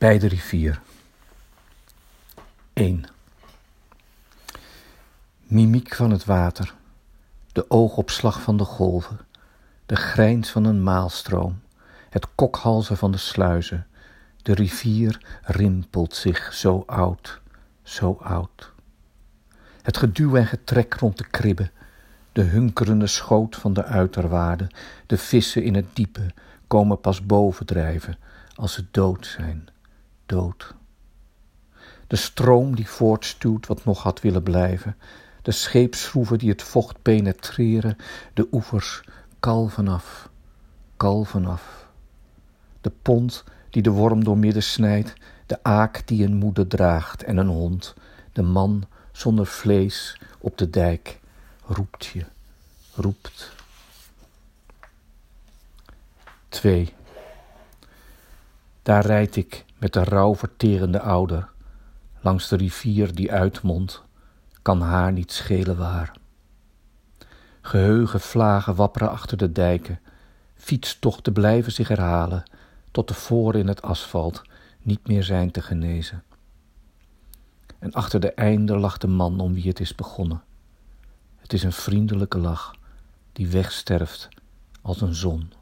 Bij de rivier. 1. Mimiek van het water, de oogopslag van de golven, de grijns van een maalstroom, het kokhalzen van de sluizen. De rivier rimpelt zich zo oud, zo oud. Het geduw en getrek rond de kribben, de hunkerende schoot van de uiterwaarden, de vissen in het diepe komen pas bovendrijven als ze dood zijn dood. De stroom die voortstuwt wat nog had willen blijven, de scheepsschroeven die het vocht penetreren, de oevers kalven af, kalven af. De pont die de worm doormidden snijdt, de aak die een moeder draagt en een hond, de man zonder vlees op de dijk, roept je, roept. 2. Daar rijd ik met de rouw verterende ouder, langs de rivier die uitmondt, kan haar niet schelen waar. Geheugen vlagen wapperen achter de dijken, fietstochten blijven zich herhalen, tot de voren in het asfalt niet meer zijn te genezen. En achter de einde lacht de man om wie het is begonnen. Het is een vriendelijke lach die wegsterft als een zon.